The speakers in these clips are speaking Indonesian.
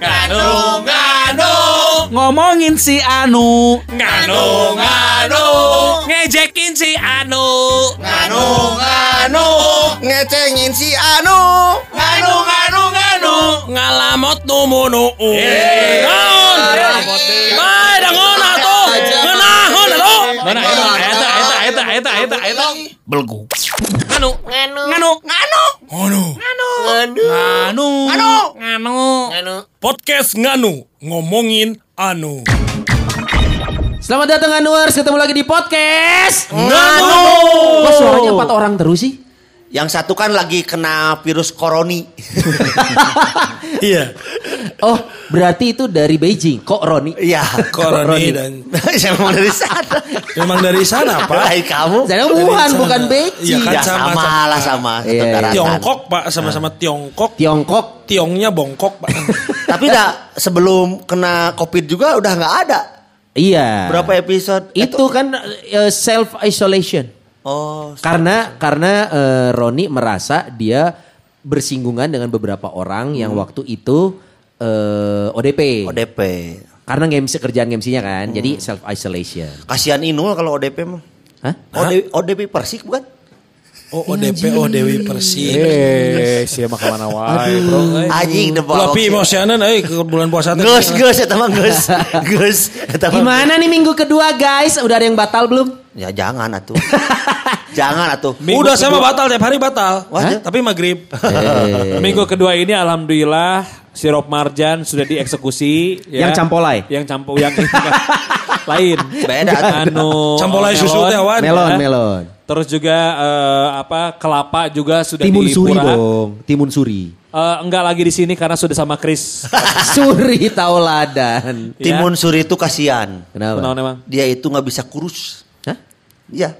Nganu, nganu, Ngomongin si Anu. nganu, nganu, ngejekin si Anu, nganu, nganu, ngecengin si Anu. nganu, nganu, nganu, ngalamot numunu. Naon? Bae dangon atuh. Ngeunahon atuh. Mana eta eta eta eta belgu. Nganu, nganu, nganu, nganu, nganu, nganu, nganu, nganu, nganu. Podcast nganu ngomongin anu. Selamat datang Anuars, ketemu lagi di podcast. Nganu. Kok suaranya empat orang terus sih? Yang satu kan lagi kena virus koroni. Iya. Oh, berarti itu dari Beijing. Kok Roni? Iya. Koroni dan Saya memang dari sana. memang dari sana Pak. Hai kamu. Saya Wuhan sana. bukan Iya Beijing. kan Ya sama, sama, sama. lah sama. Iya. daratan. Tiongkok Pak sama-sama Tiongkok. Tiongkok. Tiongnya bongkok Pak. Tapi dah sebelum kena covid juga udah nggak ada. Iya. Berapa episode? Itu kan self isolation. Oh. Karena karena eh, Roni merasa dia bersinggungan dengan beberapa orang yang waktu itu eh, ODP. ODP. Karena MC kerjaan MC-nya kan. Jadi self isolation. Kasihan Inul kalau ODP mah. Hah? ODP, ODP Persik bukan? Oh ODP oh Dewi Persik. Eh, siapa ke mana wae, bro. Anjing the Tapi emosianan euy ke bulan puasa teh. Gus, gus, eta mah gus. Eta mah- Gimana nih minggu kedua guys? Udah ada yang batal belum? Ya jangan atuh. jangan atuh. Udah sama batal tiap hari batal. Wah, Hah? Tapi maghrib. Eh, Minggu kedua ini alhamdulillah sirop marjan sudah dieksekusi ya. Yang campolai. Yang campo yang lain. Beda. Anu Campolai susu melon. teh wan. melon, Ya. melon. Terus juga eh, apa kelapa juga sudah Timun di suri dong. Timun suri. Eh, enggak lagi di sini karena sudah sama Chris. suri tauladan. Timun suri itu kasihan. Kenapa? Kenaon emang? Dia itu nggak bisa kurus. Hah? Iya.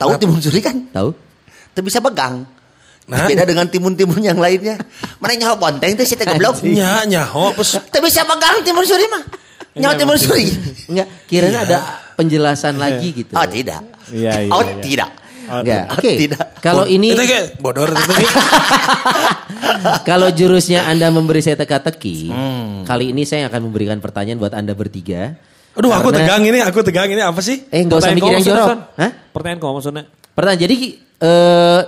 Tahu timun suri kan? Tahu? Tidak bisa pegang. Nah. Beda dengan timun-timun yang lainnya. Mana tuh si teh goblok. Nya nyaho pes. Tidak bisa pegang timun suri mah. Nyawa timun suri. Enggak, kirain ada penjelasan lagi gitu. Oh tidak. Iya, iya, Oh iya. tidak. Enggak. Oh, Oke. tidak. Kalau ini Itu kayak bodor kalau jurusnya Anda memberi saya teka-teki, Hmm. kali ini saya akan memberikan pertanyaan buat Anda bertiga. Aduh aku Karena- tegang ini, aku tegang ini apa sih? Eh, enggak usah Pertanyaan mikir yang maksudnya, jorok. Hah? Pertanyaan kau maksudnya? Pertanyaan. Jadi eh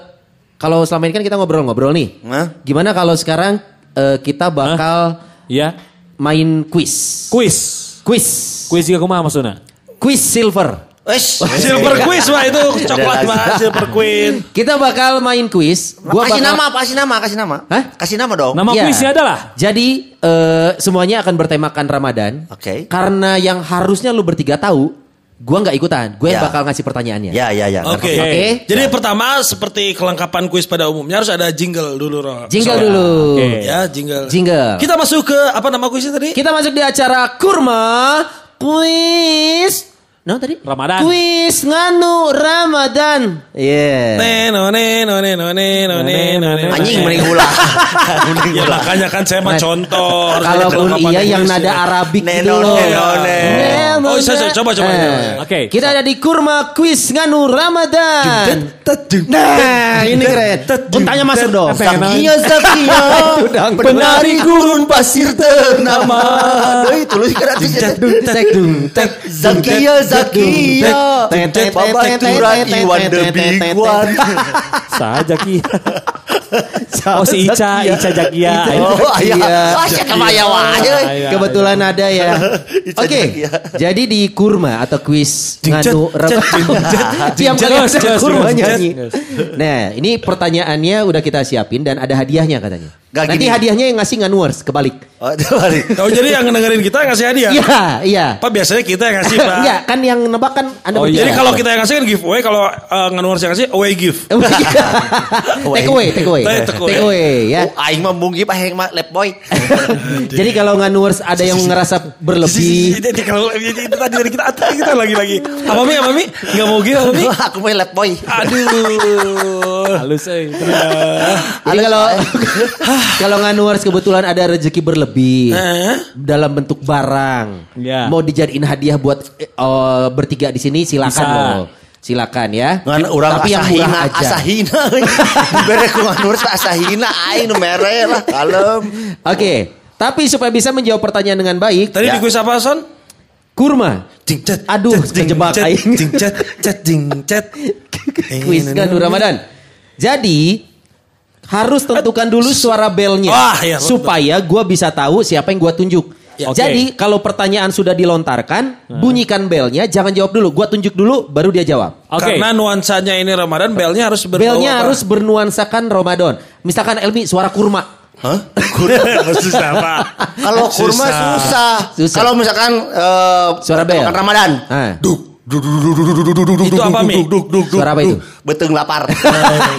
kalau selama ini kan kita ngobrol-ngobrol nih. Hah? Gimana kalau sekarang eh, kita bakal Iya. main quiz. Quiz. Quiz. Quiz juga kumaha maksudnya? Quiz silver. Wes. Silver quiz mah itu coklat mah silver queen. Kita bakal main quiz. Gua kasih bakal- nama, apa? kasih nama, kasih nama. Hah? Kasih nama dong. Nama Iya. kuisnya adalah Jadi eh, semuanya akan bertemakan Ramadan. Oke. Karena yang harusnya lu bertiga tahu, gua nggak ikutan. Gue yang Ya. bakal ngasih pertanyaannya. Ya, ya, ya. Oke. Oke. Jadi pertama seperti kelengkapan kuis pada umumnya harus ada jingle dulu Ro. Jingle Soalnya. dulu. Oke. Ya, jingle. Jingle. Kita masuk ke apa nama kuisnya tadi? Kita masuk di acara Kurma Quiz. No tadi? Ramadan. Quiz nganu Ramadan. Iya. Neno neno neno neno neno neno. Anjing mending ulah. Mending Ya makanya kan saya mah Nah, contoh. Kalaupun kelengkapan iya yang nada Arabik gitu Neno, loh. neno, neno. Oh, saya- saya- coba, coba. Eh, Oke. Kita ada di Kurma Quiz nganu Ramadan. Nah, ini keren. Untanya masuk dong. Zakia, Zakia, penari gurun pasir ternama. Itu lu artisnya. Tek dung Zakia. Tetet bapak Tura Iwan the big one. Saja Kia. Oh si Ica, Ica Zakia. Oh iya. Oh iya Kebetulan ada ya. Oke. Jadi di kurma atau kuis nganu Diam kurma nyanyi. Nah ini pertanyaannya udah kita siapin dan ada hadiahnya katanya. Gak Nanti gini. hadiahnya yang ngasih nganuers kebalik. Oh, itu balik. Oh jadi yang dengerin kita ngasih hadiah? Iya, iya. Pak biasanya kita yang ngasih Pak. Enggak, kan yang nebak kan Anda Oh, bertiga. Jadi kalau kita yang ngasih kan giveaway, kalau uh, nganuar yang ngasih away gift. take away, take away. Take away. Take away ya. Oh, aing mah mungkin ah yang mah lap boy. Jadi kalau nganuers ada yang ngerasa berlebih. Jadi kalau itu tadi dari kita kita lagi lagi. Apa mi? Apa mi? Enggak mau gitu apa mi? Aku mah lap boy. Aduh. Halus eh. Jadi kalau kalau nganuers kebetulan ada rezeki berlebih Eh? dalam bentuk barang, Ya. mau dijadiin hadiah buat oh, bertiga di sini silakan Bisa. loh. Silakan ya. Ngan orang Tapi yang asahina, murah aja. asahina. Dibere ku asahina aing nu mere lah kalem. Oke, tapi supaya bisa menjawab pertanyaan dengan baik, Tadi Ya. di kuis apa Son? kurma. Ding cet. Aduh, ding, kejebak aing. Ding cet cet ding cet. Kuis Gandu Ramadan. Jadi harus tentukan dulu suara belnya iya, betul. supaya gua bisa tahu siapa yang gua tunjuk. Ya, oke. Jadi kalau pertanyaan sudah dilontarkan, bunyikan belnya, jangan jawab dulu. Gua tunjuk dulu, baru dia jawab. Oke. Karena nuansanya ini Ramadan, belnya harus berbau Belnya apa? harus bernuansakan Ramadan. Misalkan Elmi suara kurma. Hah? Susah Pak. Kalau kurma susah. Susah. Kalau misalkan eh, Suara bel. Ramadan. Ah, Itu apa Mi? suara apa itu? Beteng lapar.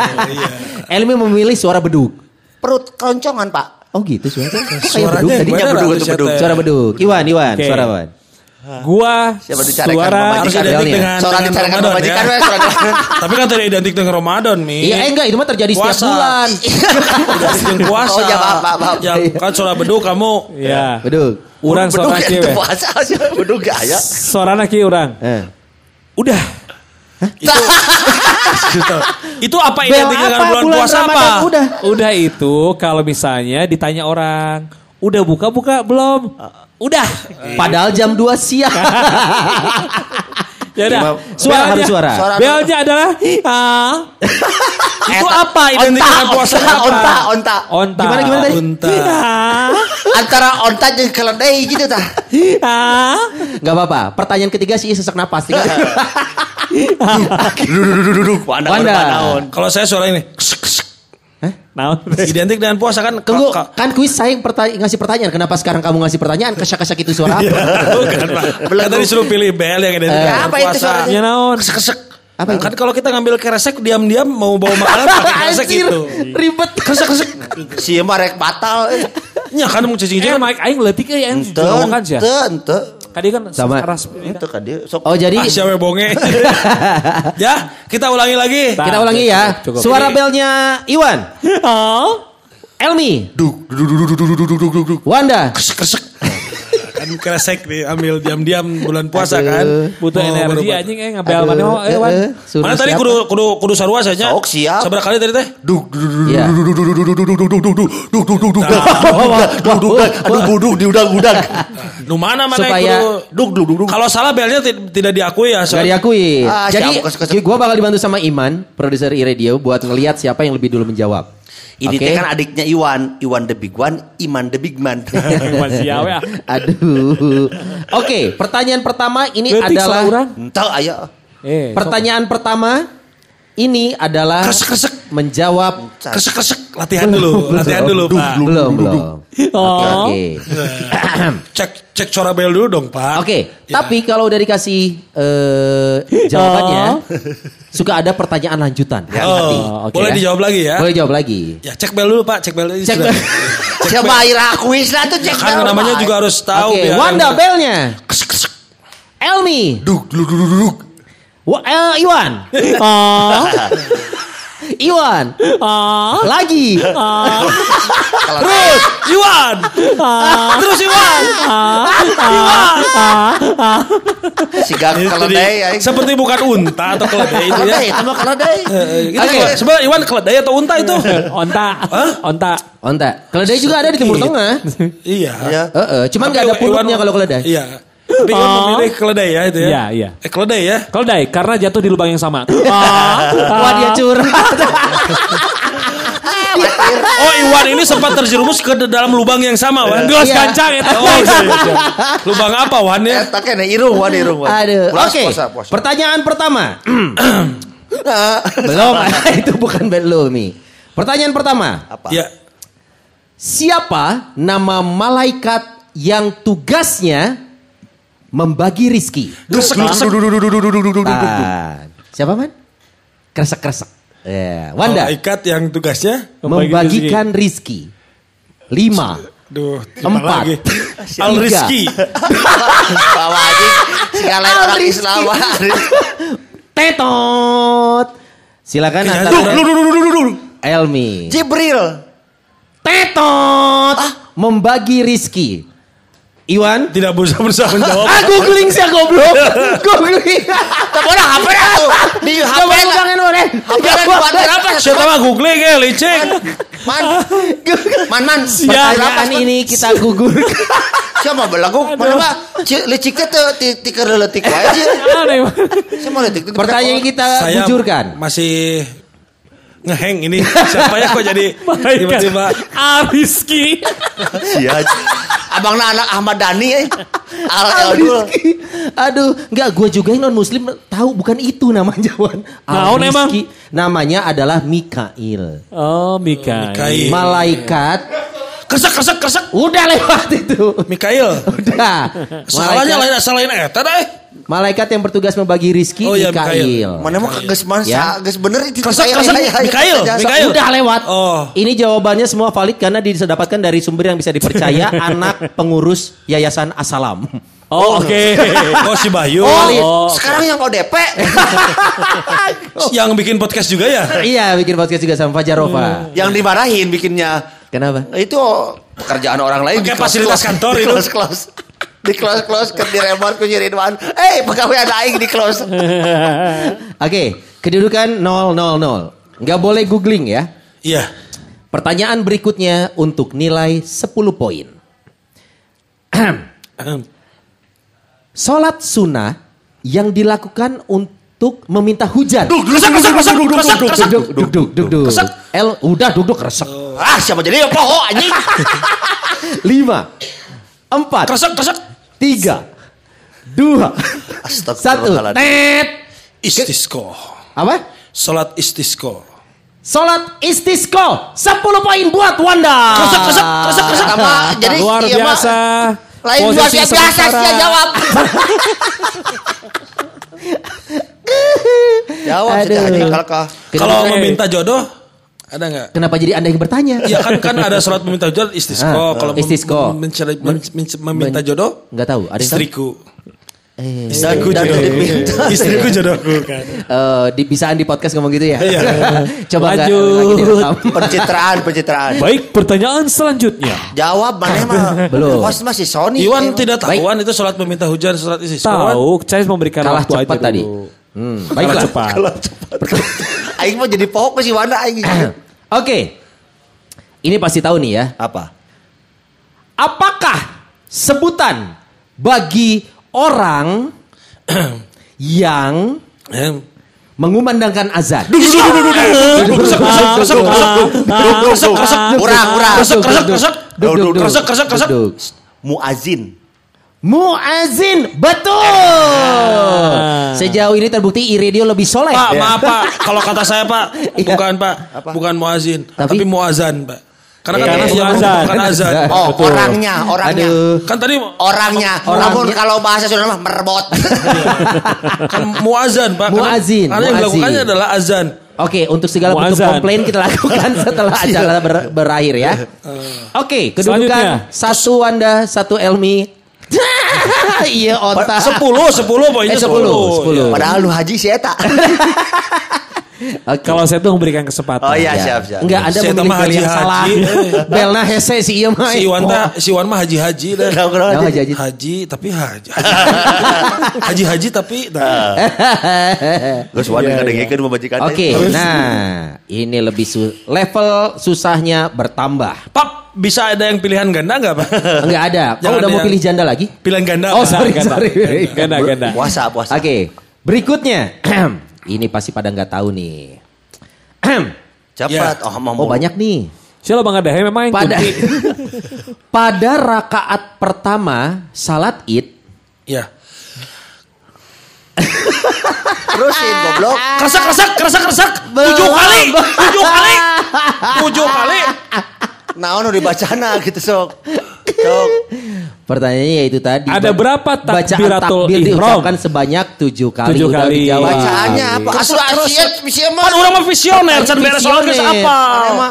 Elmi memilih suara beduk. Perut keroncongan, Pak. Oh gitu suara. Suaranya beduk bener beduk. Suara beduk. Iwan, Iwan, suara Iwan. Gua Siapa dicarikan suara? Harus identik dengan, dengan dicarikan Ramadan pemajikan, ya. wes, soalnya. Tapi kan tidak identik dengan Ramadan, Mi. Iya, eh, enggak itu mah terjadi setiap Puasa. bulan. Identik dengan puasa. Oh, ya, maaf, maaf, maaf. Ya, kan suara beduk kamu. ya. Beduk. Urang Bedug suara ya, we. puasa aja. Bedug gaya. Suara kieu urang. Eh. Udah. Itu, itu apa identik dengan bulan, Bulan puasa Ramadan, apa? Udah. Udah itu kalau misalnya ditanya orang, udah buka-buka belum? Udah. Padahal jam 2 siang. Ya udah. Suara harus suara. Suara- Belnya adalah ah. Itu apa identik Onta, dengan puasa onta, onta, onta. Onta. Gimana, gimana tadi? Unta. Ah. Antara onta jeung keledai gitu tah. Ah. Enggak apa-apa. Pertanyaan ketiga sih sesak napas. Tinggal. Duduk, Wanda. Wanda. Kalau saya suara ini kesek, kesek. Naon? identik dengan puasa kan? Tunggu, Ka- ka- kan kuis saya yang pertanya- ngasih pertanyaan. Kenapa sekarang kamu ngasih pertanyaan? Kesak-kesak itu suara Iya. apa? Bukan, Pak. Kan tadi suruh pilih bel yang identik Eh, dengan apa itu puasa. suaranya? Ya naon? Kesek, kesek. Apa itu? Kan kalau kita ngambil keresek diam-diam mau bawa makanan pakai keresek Anjir, itu. ribet. Kesek, kesek. Si mah rek batal. Ya kan mau cacing Eh, Mike aing leutik euy aing Ente, jorokan sih. ente, ente. Kadi kan Sama. keras. Ente kan dia sok. Oh jadi Ah, siapa bonge. ya, kita ulangi lagi. kita ulangi ya. Cukup. Suara belnya Iwan. Oh. Elmi. Duk, duk, duk, duk, duk, duk, duk, duk, duk. Wanda. Kesek, kesek. Kan keresek diambil diam-diam bulan puasa kan. Butuh Oh, energi baru- anjing eh ngabel mana oh eh Wan. Mana tadi kudu kudu kudu sarua saja. Sok, siap. Seberapa kali tadi teh? Duk, duk, duk, duk, Iya. duk, duk, duk, duk, duk, duk, duk, duk, duk, duk, duk, duk, duk, duk. Duk, duk, aduh buduk di udang-udang. Nu mana mana Supaya- Duk, duk, duk, duk. Kalau salah belnya ti- tidak diakui ya. Gak diakui. Ah, Jadi gue bakal dibantu sama Iman, produser iRadio buat ngelihat siapa yang lebih dulu menjawab. Ini teh kan adiknya Iwan, Iwan the big one, Iman the big man. Masih ya. Aduh. Oke, pertanyaan pertama ini Leutik adalah. Entah aya. Eh. pertanyaan pertama ini adalah Kresek-kresek. menjawab Kesek-kesek latihan dulu, latihan dulu, Pak. belum belum. Oh. Oke. Cek cek suara bel dulu dong, Pak. Oke, Ya. tapi kalau udah dikasih eh, jawabannya, suka ada pertanyaan lanjutan. Oh, Hati-hati. oke boleh ya. dijawab lagi ya? Boleh jawab lagi. Ya cek bel dulu, Pak. Cek bel dulu. Cek bel. Siapa Ira kuis lah tuh cek Kan bel, namanya juga harus tahu. Oke, biar- Wanda belnya. Kesek-kesek. Elmi. Duk, duk, duk, duk, duk. Wa, eh, Iwan. Oh. Iwan. Oh. Lagi. Terus, Iwan. Terus Iwan. Iwan. Siga Itu keledai. Seperti bukan unta atau keledai itu ya. Keledai, itu mah keledai. Gitu, Oke. Sebenarnya Iwan keledai atau unta itu? Onta. Onta. Onta. Keledai juga ada di Timur Tengah. iya. Ya. Eh, eh, cuman Tapi nggak ada purutnya kalau keledai. Iya. Iwan Oh. memilih keledai ya itu ya. Iya, iya. Eh keledai ya. Keledai karena jatuh di lubang yang sama. Wah dia curhat. Oh Iwan ini sempat terjerumus ke dalam lubang yang sama Wan. Gelas Iya. kancang itu. Oh iya, iya, iya. Lubang apa Wan ya? Eta kene irung wan irung wan. Aduh. Oke. puasa. Pertanyaan pertama. belum. itu bukan belum nih. Pertanyaan pertama. Apa? Ya. Siapa nama malaikat yang tugasnya membagi rizki? Kresek kresek. Ah, siapa man? Kresek kresek. Ya, Wanda Malaikat yang tugasnya membagikan rizki. Lima, Duh, Empat. lagi. Tiga. Al Rizki. Bawa anjing. Siga lain orang Islam. tetot. Silakan. Elmi. Jibril. Tetot. Membagi rizki. Iwan. Tidak berusaha berusaha menjawab. Ah googling sih goblok. googling. Tapi orang HP tuh di HP Coba pegangin mana? HP lah kuatir apa? Siapa mah googling ya licik. Man, man, man. Pertanyaan ini kita gugurkan. Siapa belagu? Mana mah? Ci- Licik teh teu ti ti keur leutik wae aja. Siapa leutik? Pertanyaan kita Saya bujurkan. masih ngeheng ini. Siapa ya kok jadi tiba-tiba Ariski. Sia. Abangna anak Ahmad Dhani eh. Al Eldul. Aduh, enggak gue juga yang non muslim tahu bukan itu namanya Wan. Naon Al-Rizki. emang? Namanya adalah Mikail. Oh, Mika. Mikail. Malaikat Kresek kresek kresek. udah lewat itu. Mikail. Udah. Salahnya lain salahin eta dah. Malaikat yang bertugas membagi rizki Oh, iya, Mikail. Mana mah geus man Ya. sa geus bener itu. Ayo, ayo, Mikail. Mikail. Udah lewat. Oh. Ini jawabannya semua valid karena didapatkan dari sumber yang bisa dipercaya anak pengurus Yayasan Asalam. Oh, oke. Oh si Bayu. Oh, Oh, sekarang yang ODP. Yang bikin podcast juga ya. iya, bikin podcast juga sama Fajarova. yang dimarahin bikinnya. Kenapa? Itu pekerjaan orang lain Pakai fasilitas kantor itu. kelas kelas di kelas kelas ke diremot ku Ridwan. Eh, pegawai ada aing di kelas. Oke, kedudukan 000. Nggak boleh googling ya. Iya. Pertanyaan berikutnya untuk nilai 10 poin. Sholat sunnah yang dilakukan untuk meminta hujan. Duk, kresek kresek kresek duk kresek kresek. Duk, duk, duk, duk, duk. Kesek. L, udah duduk resek. Ah, siapa jadi poho anjing? Lima, empat, Kresek kresek. Tiga, dua, satu. Tet. Istisqo. Apa? Salat istisqo. Sholat istisqo 10 poin buat Wanda. Kresek kresek kresek kresek. Sama jadi Luar iya, biasa. Lain luar biasa sih jawab. jawab Aduh. anjing kalau kah. Kalau meminta jodoh ada nggak? Kenapa jadi Anda yang bertanya? Ya kan kan ada salat meminta jodoh istisqo. Ah, Kalau istisqo. mencari- men- men- meminta Men- jodoh Enggak tahu, ada tahu? istriku. Eh, Istriku jodoh. diminta. Istriku jodohku kan. eh, di, bisaan di podcast ngomong gitu ya? Iya. Coba Lanjut. Pencitraan, pencitraan. Baik, pertanyaan selanjutnya. Jawab mana mah? Belum. Host masih Sony. Iwan tidak Baik. tahuan itu salat meminta hujan, salat istisqo. Tahu, saya memberikan Kalah waktu cepat aja tadi. dulu. Hmm, Kalah baiklah. cepat. Aing mau jadi pohon si Wanda aing. Oke. Ini pasti tahu nih ya. Apa? Apakah sebutan bagi orang yang Eh, mengumandangkan azan? Muazin. Muazin, betul. Sejauh ini terbukti iRadio lebih soleh. Pak, maaf Pak, kalau kata saya Pak, Iya. bukan Pak, bukan muazin, Tapi- tapi, muazan Pak. Karena kan Karena yang azan. bukan azan. Oh, Betul. orangnya, orangnya. Aduh. Kan tadi Orangnya. Orangnya. Namun kalau bahasa Sunda mah merbot. kan muazan Pak. Karena- Muazin, Karena yang muazin. dilakukannya adalah azan. Oke, untuk segala bentuk Muazzan. komplain kita lakukan setelah acara ber- berakhir ya. Oke, kedudukan satu Wanda, satu Elmi. iya otak. Sepuluh, sepuluh Eh, poinnya sepuluh, sepuluh. sepuluh. Padahal lu haji sih eta. Oke. Kalau saya tuh memberikan kesempatan. Oh iya, Ya. siap, siap. Enggak, Anda Saya memilih tambah bel yang haji-haji. salah. Belna hese si iya mah. Si Iwan teh, si Iwan mah haji-haji Kenapa haji? haji? Haji tapi haji. Haji-haji tapi nah. Terus Wanda ngadengekeun pemajikan. Oke, nah ini lebih su- level susahnya bertambah. Pak, bisa ada yang pilihan ganda nggak Pak? Enggak ada. Kamu udah mau pilih janda lagi? Pilihan ganda. Oh, sorry, Ganda, sorry. Ganda, ganda. Puasa, puasa. Oke, berikutnya. ini pasti pada nggak tahu nih. Cepat. Ya. Oh, mau oh banyak nih. Siapa Bang Adahe memang yang Pada pada rakaat pertama salat id Ya. Terusin goblok. Kresek, kresek, kresek, kresek. Tujuh kali, tujuh kali, tujuh kali. Naon udah dibacana gitu sok. Sok. Pertanyaannya yaitu tadi Ada berapa bacaan takbiratul takbir ihram? diucapkan sebanyak tujuh kali. Tujuh kali. Bacaannya apa? Asal mah. Kan orang mah visioner, can beres Visioner. apa?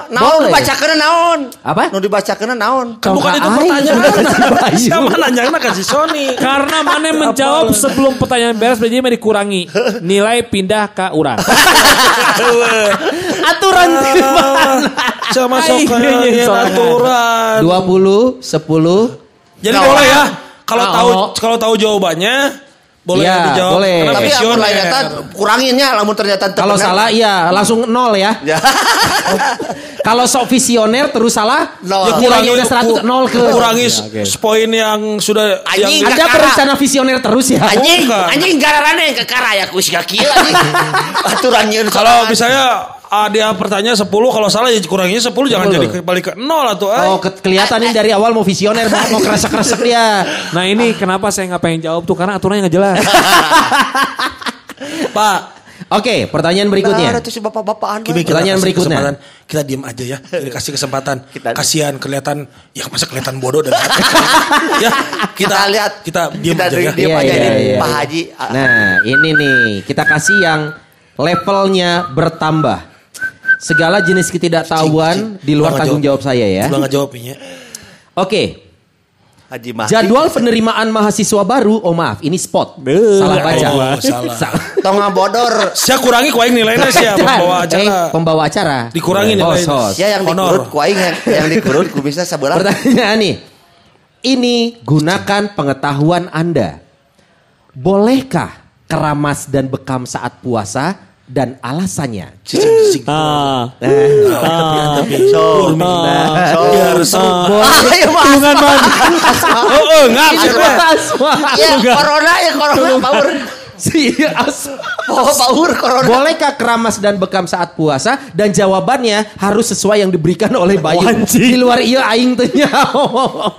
Naon Boleh. dibacakeun naon? Apa? Nu dibacakeun naon? Kan bukan itu pertanyaan. Siapa nanya ke si Sony? Karena mana menjawab sebelum pertanyaan beres berarti mah dikurangi. Nilai pindah ke orang. Aturan Sama sok Aing, iya, iya, soalnya. aturan. 20, 10, Jadi boleh ya. Kalau tahu kalau tahu jawabannya boleh Iya, dijawab. boleh. Karena Tapi visioner. lamun ternyata kuranginnya lamun ternyata Kalau salah iya langsung nol ya. Ya. Kalau sok visioner terus salah, Nol. ya nilainya udah 100 nol ke. kurangi Ya, oke. poin yang sudah Anjing. yang Anda Kakak. berencana visioner terus ya? Anjing, anjing gararana yang ke karaya ku siga kieu anjing. Aturan nyeun kalau misalnya ah, dia pertanyaan 10 kalau salah ya kuranginya 10 jangan 10. jadi balik ke 0 atau ay. Oh, ke- kelihatan ini dari awal mau visioner, mau, mau keresek-keresek dia. Nah ini kenapa saya nggak pengen jawab tuh karena aturannya nggak jelas. Pak, Oke, pertanyaan berikutnya. Nah, itu si bapak-bapakan. Kimi, Pak. Pertanyaan kasih berikutnya. kesempatan. Kita diem aja ya. Ini kasih kesempatan. Kita- Kasihan kelihatan ya masa kelihatan bodoh dan ya kita Kita lihat. kita diem Kita aja ya. diem Iya, aja iya, nih, iya. Pak Haji. Nah, ini nih, kita kasih yang levelnya bertambah. Segala jenis ketidaktahuan di luar tanggung jawab. jawab saya ya. Bang nggak jawab ini ya. Oke, Haji Mahdi. jadwal penerimaan mahasiswa baru, oh maaf, ini spot. Salah baca. oh, salah. Sa- Tonga bodor. Saya kurangi kuaing nilainya sih ya pembawa Eh, acara. pembawa acara. Dikurangi nilainya. host. Ya yang dikurut ku aing yang, yang dikurut ku bisa sebelah. Pertanyaan nih. Ini gunakan pengetahuan Anda. Bolehkah keramas dan bekam saat puasa dan alasannya? Cicing-cicing. Ah, So, so. hubungan man. Oh, oh. Ya corona ya corona power. Si as- Oh power corona. Bolehkah keramas dan bekam saat puasa? Dan jawabannya harus sesuai yang diberikan oleh Bayu. Di luar iya aing teh nyaho.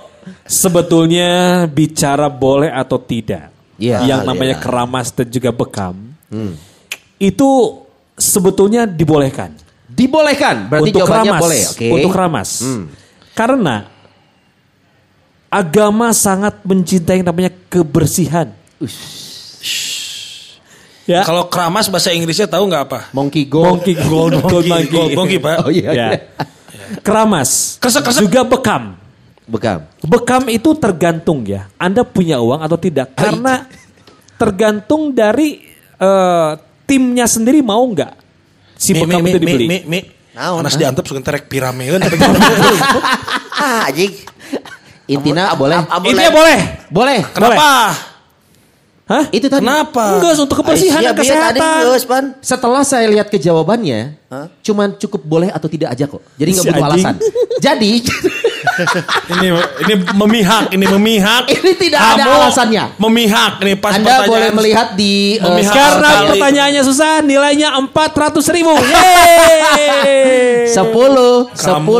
Sebetulnya bicara boleh atau tidak, Iya, yang namanya keramas dan juga bekam, itu sebetulnya dibolehkan Dibolehkan. Berarti untuk jawabannya keramas, boleh. Oke. untuk keramas, Hmm. karena agama sangat mencintai yang namanya kebersihan. Ya, Kalau keramas bahasa Inggrisnya tahu nggak apa? Monkey go. monkey gold, gold monkey. Gold monkey, Pak. Oh iya. Ya. iya. Keramas, Kresek-kresek. juga bekam. Bekam. Bekam itu tergantung ya. Anda punya uang atau tidak. Karena tergantung dari eh, timnya sendiri mau nggak si Mi, bekam mi, itu mi, dibeli. mi, mi. Naon, Anas ah? diantep suka terek pirameun. Ah anjing. Am- boleh. Intinya boleh. Boleh. Kenapa? Hah? Itu tadi. Kenapa? Enggak, untuk kebersihan dan tadi kesehatan. Pan. Setelah saya lihat ke jawabannya, Hah? cuman cukup boleh atau tidak aja kok. Jadi nggak Si butuh alasan. Jadi ini ini memihak, ini memihak. Ini tidak ada Kamu alasannya. Memihak nih pas Anda boleh melihat di Memihak. Karena Sekali. pertanyaannya susah, nilainya 400 ribu. Yeay. 10, 10, Kamu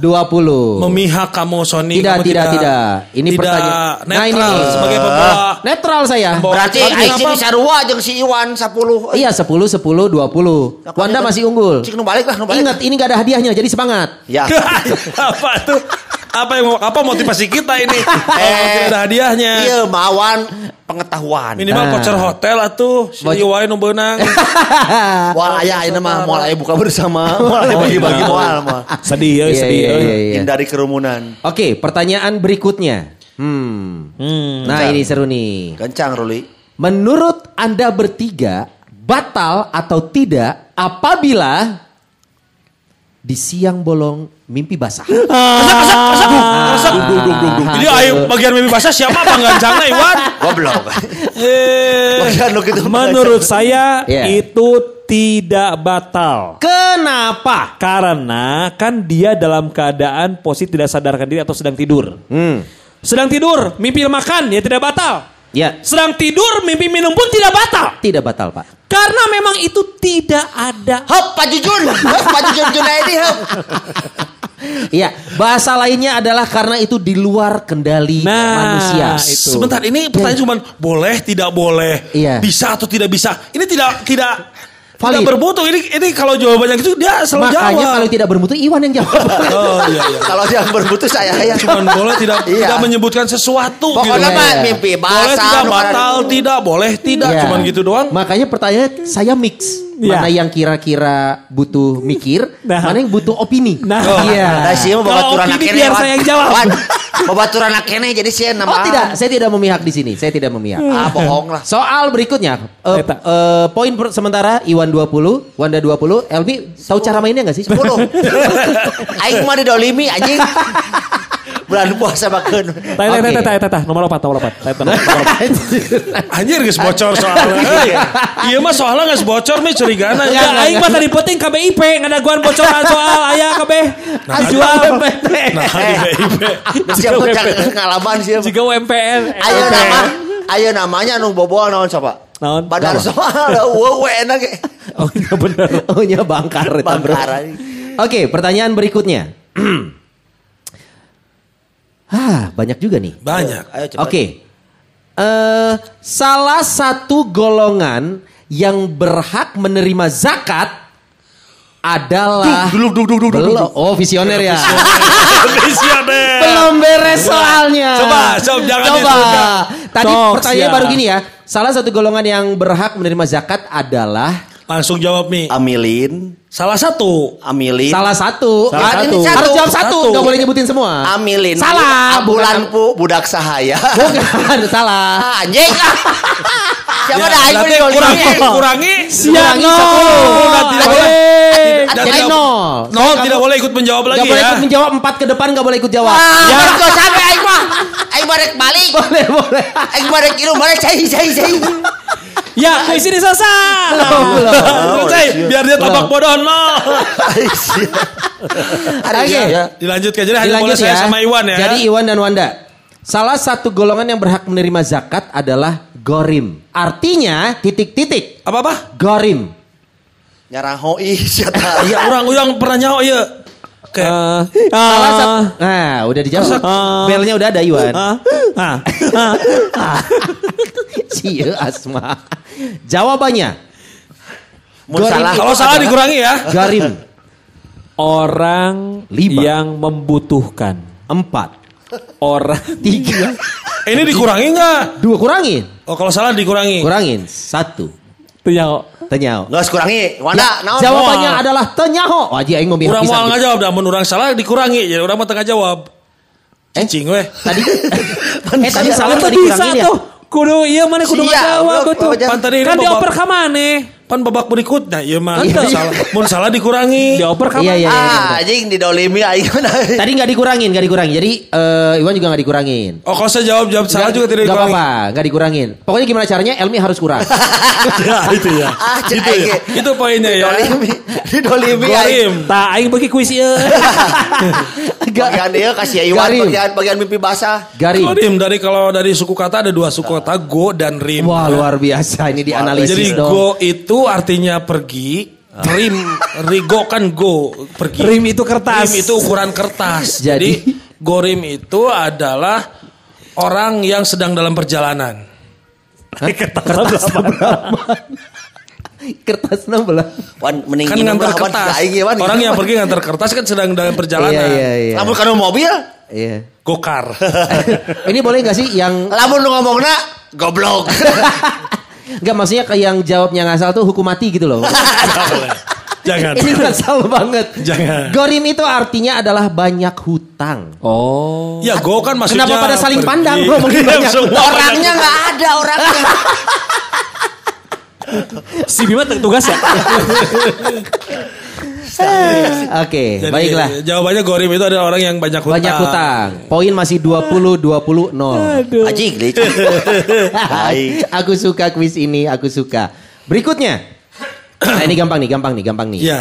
20. memihak kamu Sony. Tidak, kamu tidak, tidak. Ini tidak pertanyaan. Nah, ini netral sebagai pembawa. Netral saya. Pembawa Berarti aing sih bisa dua jeung si Iwan 10. Iya 10, 10, 20. Wanda masih unggul. Cik nu balik lah, nu balik. Ingat ini gak ada hadiahnya jadi semangat. Ya. apa tuh? Apa yang apa motivasi kita ini? Oh, tidak ada hadiahnya. Iya, mawan pengetahuan. Minimal Nah. voucher hotel atuh. Si Iwain nu beunang. Moal aya ayeuna mah moal aya buka bersama. Moal aya bagi-bagi moal mah. Sedih, Iya, ya, sedih. iya, euy. iya, iya. Hindari kerumunan. Oke, pertanyaan berikutnya. Hmm. Hmm. Nah, ini seru nih. Kencang Ruli. Menurut Anda bertiga, batal atau tidak apabila di siang bolong mimpi basah? Resep. Jadi ayo bagian mimpi basah siapa Bang Gancangna Iwan? Goblok. Eh, Bagian lu gitu. Menurut saya Iya. itu tidak batal. Kenapa? Karena kan dia dalam keadaan posisi tidak sadarkan diri atau sedang tidur. Hmm. Sedang tidur, mimpi makan ya tidak batal. Ya, Sedang tidur, mimpi minum pun tidak batal. tidak batal, Pak. Karena memang itu tidak ada. Hop, Pak Jujun. Hop, Pak Jujun Junaidi, hop. Iya, bahasa lainnya adalah karena itu di luar kendali Nah, manusia. itu. Sebentar ini pertanyaan cuma boleh tidak boleh, Iya. bisa atau tidak bisa. Ini tidak tidak Valid. tidak bermutu. Ini ini kalau jawabannya gitu dia selalu Makanya jawab. kalau tidak bermutu Iwan yang jawab. Oh iya iya. Kalau yang berbutuh saya ya. Cuman boleh tidak Iya. tidak menyebutkan sesuatu Pokoknya gitu. Iya. mimpi Boleh tidak batal tidak boleh tidak Iya. cuman gitu doang. Makanya pertanyaan saya mix. Iya. Mana yang kira-kira butuh mikir, Nah. mana yang butuh opini. Nah. iya. Nah, sih babaturan opini akene. biar saya yang jawab. Wan, Babaturan akene jadi sih nama. Oh tidak, saya tidak memihak di sini. Saya tidak memihak. Ah, bohong lah. Soal berikutnya, eh, Eta. eh, poin sementara Iwan 20, Wanda 20, Elmi tahu cara mainnya nggak sih? 10. Aing mah didolimi anjing. Bulan puasa makan. Tah, tah, tah, tah, nomor opat, nomor opat. Tah, tah, nomor opat. Anjir geus bocor soalnya. Iya mah soalnya geus bocor nih curigana. Ya, aing mah tadi penting KBIP, ngadaguan bocoran soal aya kabeh. Jual Nah, di BIP. Siapa cak pengalaman sih. Jika UMPN. Ayo nama, ayo namanya nu boboan naon coba. Naon? Badar soal, wow enak. Oh, iya bener. Oh nya bangkar. Bangkar. Oke, pertanyaan berikutnya. ah, banyak juga nih. Banyak. Ayo Oke. coba. Eh, salah satu golongan yang berhak menerima zakat adalah duk, duk, duk, duk, Belum. Oh, visioner ya. Visioner. Belum beres soalnya. Coba, coba, jangan Coba. disebutkan. Tadi Sok, pertanyaan ya. baru gini ya. Salah satu golongan yang berhak menerima zakat adalah Langsung jawab nih. Amilin, Salah satu. Amilin. salah satu. Salah Ah, satu. ini Harus jawab satu. Satu. Gak boleh nyebutin semua. Amilin. Salah, Bulan pu budak sahaya. Bukan, salah. Ah, Anjing. Siapa Ya, dah aing mah kurangi, kurangi. Kurangi no. satu. Udah tidak boleh. Jadi Jadi nol. Nol tidak boleh ikut menjawab lagi Gak boleh ya. ikut menjawab empat ke depan gak boleh ikut jawab. Ah, Ya. ya. sampai aing mah. Barek balik. Boleh, boleh. Aing barek kirim barek cai cai cai. Ya, selesai. Belum, belum. Selesai, biar dia tabak bodoh nol. Ada Oke. ya. Dilanjutkan jadi hanya Dilanjut boleh saya ya. sama Iwan ya. Jadi Iwan dan Wanda. Salah satu golongan yang berhak menerima zakat adalah gorim. Artinya titik-titik. apa apa? Gorim. Nyarang hoi siapa? Iya orang yang pernah nyawa ya. Kayak Salah ah, satu. Nah, udah dijawab. Ah. Belnya udah ada Iwan. ah, ah, ah. Cie Asma. Jawabannya salah. kalau salah adalah dikurangi ya. Garim. Orang Lima. yang membutuhkan. Empat. Orang Tiga. Ini dikurangi nggak? Dua kurangin. Oh kalau salah dikurangi. Kurangin. Satu. Itu yang Tenyao. Nggak kurangi. Wanda, naon? Jawabannya Wah. adalah tenyaho. Wajib aing Orang pisan. mau nggak jawab, namun orang salah dikurangi. Jadi orang mau tengah jawab. Eh? Cicing weh. Tadi Eh tadi salah tadi bisa kurangin ya. tuh. Kudu iya mana kudu ngajawab tuh. Kan dioper ka maneh. Pan babak berikutnya, iya mah. Iya. Mun salah, mun salah dikurangi. Dioper ka Iya iya. iya, Ah, anjing didolimi aing. Tadi nggak dikurangin, nggak dikurangin. Jadi eh, Iwan juga nggak dikurangin. Oh kalau saya jawab jawab salah juga tidak Nggak dikurangi. apa-apa, nggak dikurangin. Pokoknya gimana caranya Elmi harus kurang. ya itu ya. Ah, itu ya. Itu poinnya ya. Didolimi. Didolimi aing. Tah aing bagi kuis ieu. Bagian dia kasih Iwan Garim. bagian bagian mimpi basah. Garim. Gorim dari kalau dari suku kata ada dua suku kata go dan rim. Wah luar biasa ini dianalisis Jadi dong. go itu artinya pergi, rim rigo kan go pergi. Rim itu kertas. Rim itu ukuran kertas. Jadi- Jadi, gorim itu adalah orang yang sedang dalam perjalanan. Kertas berapa? Kertas 16. Wan mending Kan minum ngantar lah, Wan. kertas. Aing ge, Wan. Orang yang pergi ngantar kertas kan sedang dalam perjalanan. Iya iya iya. Lamun mobil, Iya. Gokar. Ini boleh gak sih yang lamun lu ngomongna goblok. Enggak maksudnya kayak yang jawabnya ngasal tuh hukum mati gitu loh. Jangan. Ini ngasal banget. Jangan. Gorim itu artinya adalah banyak hutang. Oh. Ya go kan maksudnya. Kenapa pada saling pergi. pandang, bro? Mungkin Iya, banyak. semua Orangnya nggak ada orangnya. Si Bima tugas ya. Oke, Jadi, baiklah. Jawabannya gorim itu adalah orang yang banyak hutang. Banyak hutang. Poin masih 20 20 0. Anjing licin. Aing. aku suka kuis ini, aku suka. Berikutnya. Nah, ini gampang nih, gampang nih, gampang nih. Iya.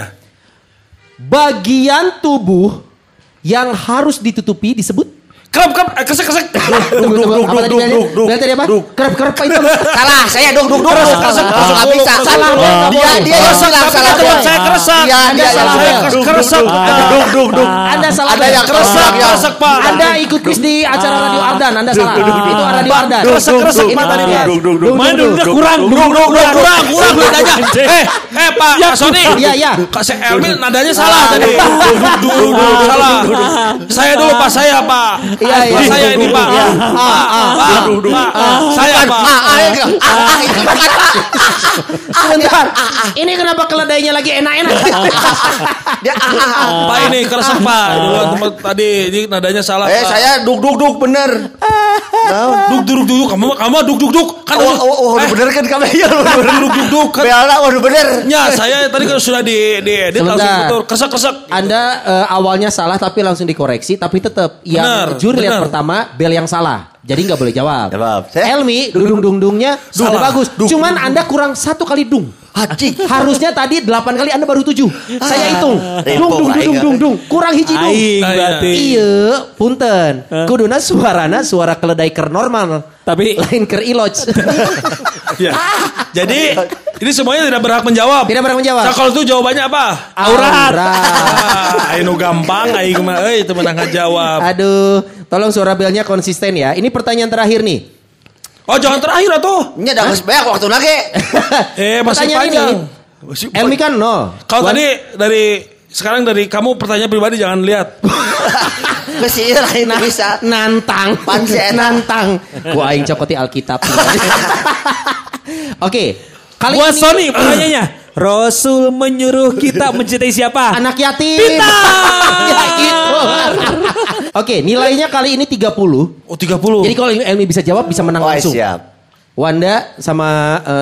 Bagian tubuh yang harus ditutupi disebut Kerap kerap eh, kesek kesek. Tunggu, tunggu. Apa tadi bilangnya? Bilang tadi apa? Kerap-kerap itu. Salah, saya duk duk duk. Masuk nggak bisa. Salah, Dia dia bilang tapi salah. Keresek. Iya, Anda salah. Keresek. Duk duk duk. Anda salah. Ada yang Keresek keresek pak. Anda ikut kuis di acara Radio Ardan, Anda salah. Itu Radio Ardan. Keresek keresek pak tadi pak. Duk duk duk. Main dulu kurang. Kurang kurang kurang nadanya. Eh eh pak Sony. Iya, iya. Kak Elmi nadanya salah tadi. Duk duk duk salah. Saya dulu pak saya pak. Iya, iya. Saya ini pak. Iya. Pak, Saya pak. Ah, ah, ah, ah, ah. Sebentar. Ini kenapa keledainya lagi enak-enak? Dia ah, ah, ah. Pak ini keresek pak. Dulu tempat tadi ini nadanya salah. Eh Pak. saya duk duk duk bener. duk duk duk duk kamu kamu duk duk duk kan Oh, oh, oh, Eh, bener kan kamu ya bener. duk duk duk kan. Bella udah bener. Ya saya tadi kan sudah di di edit langsung betul keresek keresek. Anda eh, awalnya salah tapi langsung dikoreksi tapi tetap yang Benar. juri lihat benar. pertama bel yang salah. Jadi nggak boleh jawab. Jawab. Saya- Elmi dung dung dung dungnya sudah Salah. bagus. Dung, Cuman dung, Anda kurang satu kali dung. Haji. Harusnya tadi delapan kali Anda baru tujuh. Saya hitung. Dung dung dung dung dung dung. Kurang hiji dung. Ah, iya. berarti. Iya, punten. Kuduna suarana suara keledai ker normal. Tapi Lain ker iloj. Ya. Jadi ini semuanya tidak berhak menjawab. Tidak berhak menjawab. Nah, kalau itu jawabannya apa? Aurat. Ah, Ayo gampang, ayo mah euy itu menang jawab. Aduh, tolong suara belnya konsisten ya. Ini pertanyaan terakhir nih. Oh, jangan terakhir atuh. Nya dah geus beak waktu lage. Eh, masih Pertanyaan panjang. ini. Masih Elmi kan nol. Kalau tadi dari sekarang dari kamu pertanyaan pribadi jangan lihat. Ieu lain Nah, bisa. nantang Pan si eta. nantang ku aing cokoti alkitab oke kali buat ini Sony pertanyaannya. Rasul menyuruh kita mencintai siapa? anak yatim Pintar. ya gitu oke nilainya kali ini 30 Oh, 30. jadi kalau Elmi bisa jawab bisa menang Oh, langsung siap. Wanda sama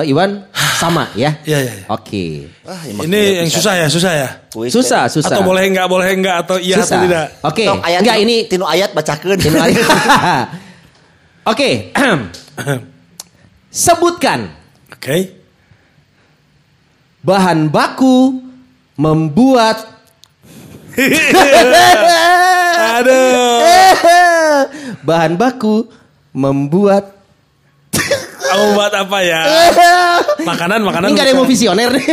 eh, Iwan sama ya Iya, iya, iya. oke Ah, emang Ini tidak yang bisa. susah ya, susah ya. Susah susah Atau boleh enggak, boleh enggak atau iya susah atau tidak. oke Sok, ayat enggak ini tinu ayat bacakeun. Tinu ayat. Oke. Sebutkan Oke. Bahan baku membuat Aduh. bahan baku membuat Kamu buat apa ya? Makanan, makanan. ini gak ada yang mau visioner nih.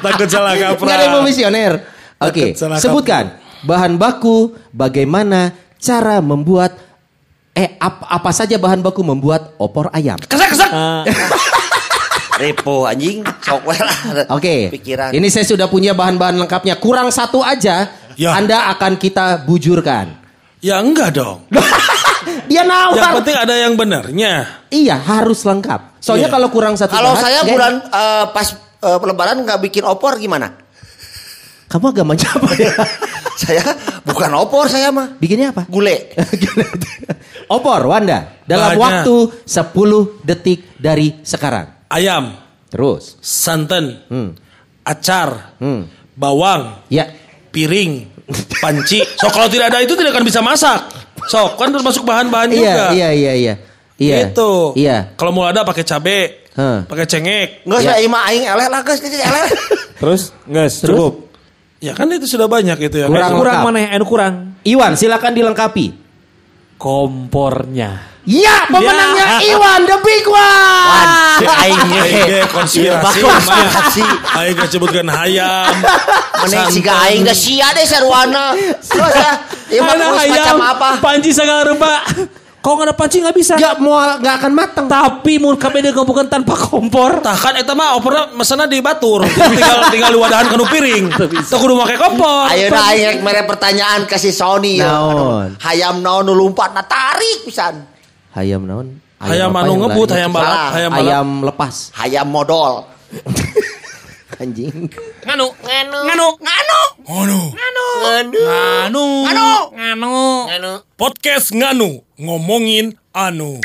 Takut salah kaprah. Nggak ada yang mau visioner oke salah sebutkan bahan baku bagaimana cara membuat eh ap- apa saja bahan baku membuat opor ayam Kesak, kesak. Ah, Repo anjing, sok. Oke, Pikiran. ini saya sudah punya bahan-bahan lengkapnya. Kurang satu aja, Ya. Anda akan kita bujurkan. Ya enggak dong. Dia nawar. Yang penting ada yang benarnya. Iya harus lengkap. Soalnya Iya. kalau kurang satu Kalau saya nggak bulan eh, pas eh, lebaran nggak bikin opor gimana? kamu agamanya apa ya? Saya bukan opor saya mah. Bikinnya apa? Gule. Opor Wanda dalam Banyak. waktu 10 detik dari sekarang. Ayam, Terus. santan, Hmm. acar, Hmm. bawang, Ya. piring, panci. So kalau tidak ada itu tidak akan bisa masak. So kan termasuk bahan-bahan Iya, juga. iya, iya, iya. Iya. Gitu. Iya. Kalau mau ada pakai cabe, Hah. pakai cengek. Nggak Ya. saya ima aing eleh lah geus geus eleh. Terus Terus? cukup. Ya kan itu sudah banyak itu ya. Kurang. Kurang, mana ya? Anu kurang. Iwan silakan dilengkapi. Kompornya. Ya, pemenangnya Ya. Iwan the big one. Si aing ge. Ge konspirasi. Iya, konspirasi. Aing ge sebutkan hayam. Meneng si aing geus sia deh saruana. Terus ya, ieu Ada kuis ayam, macam apa? Panci segala rupa. Kalau nggak ada panci nggak bisa. Gak mau nggak akan matang. Tapi mau kabeh bukan tanpa kompor. Tah kan eta mah oporna mesena di batur. Tinggal tinggal di wadahan kanu piring. Teu kudu make kompor. Ayeuna aing rek mere pertanyaan kasih Sony ya. Naon? Hayam naon nu lumpat na tarik pisan. Hayam naon? Hayam anu ngebut, hayam balap, hayam balap. Ayam lepas. Hayam modal. Anjing. Nganu, nganu, nganu, nganu, nganu, nganu, nganu, nganu, nganu, podcast nganu ngomongin anu.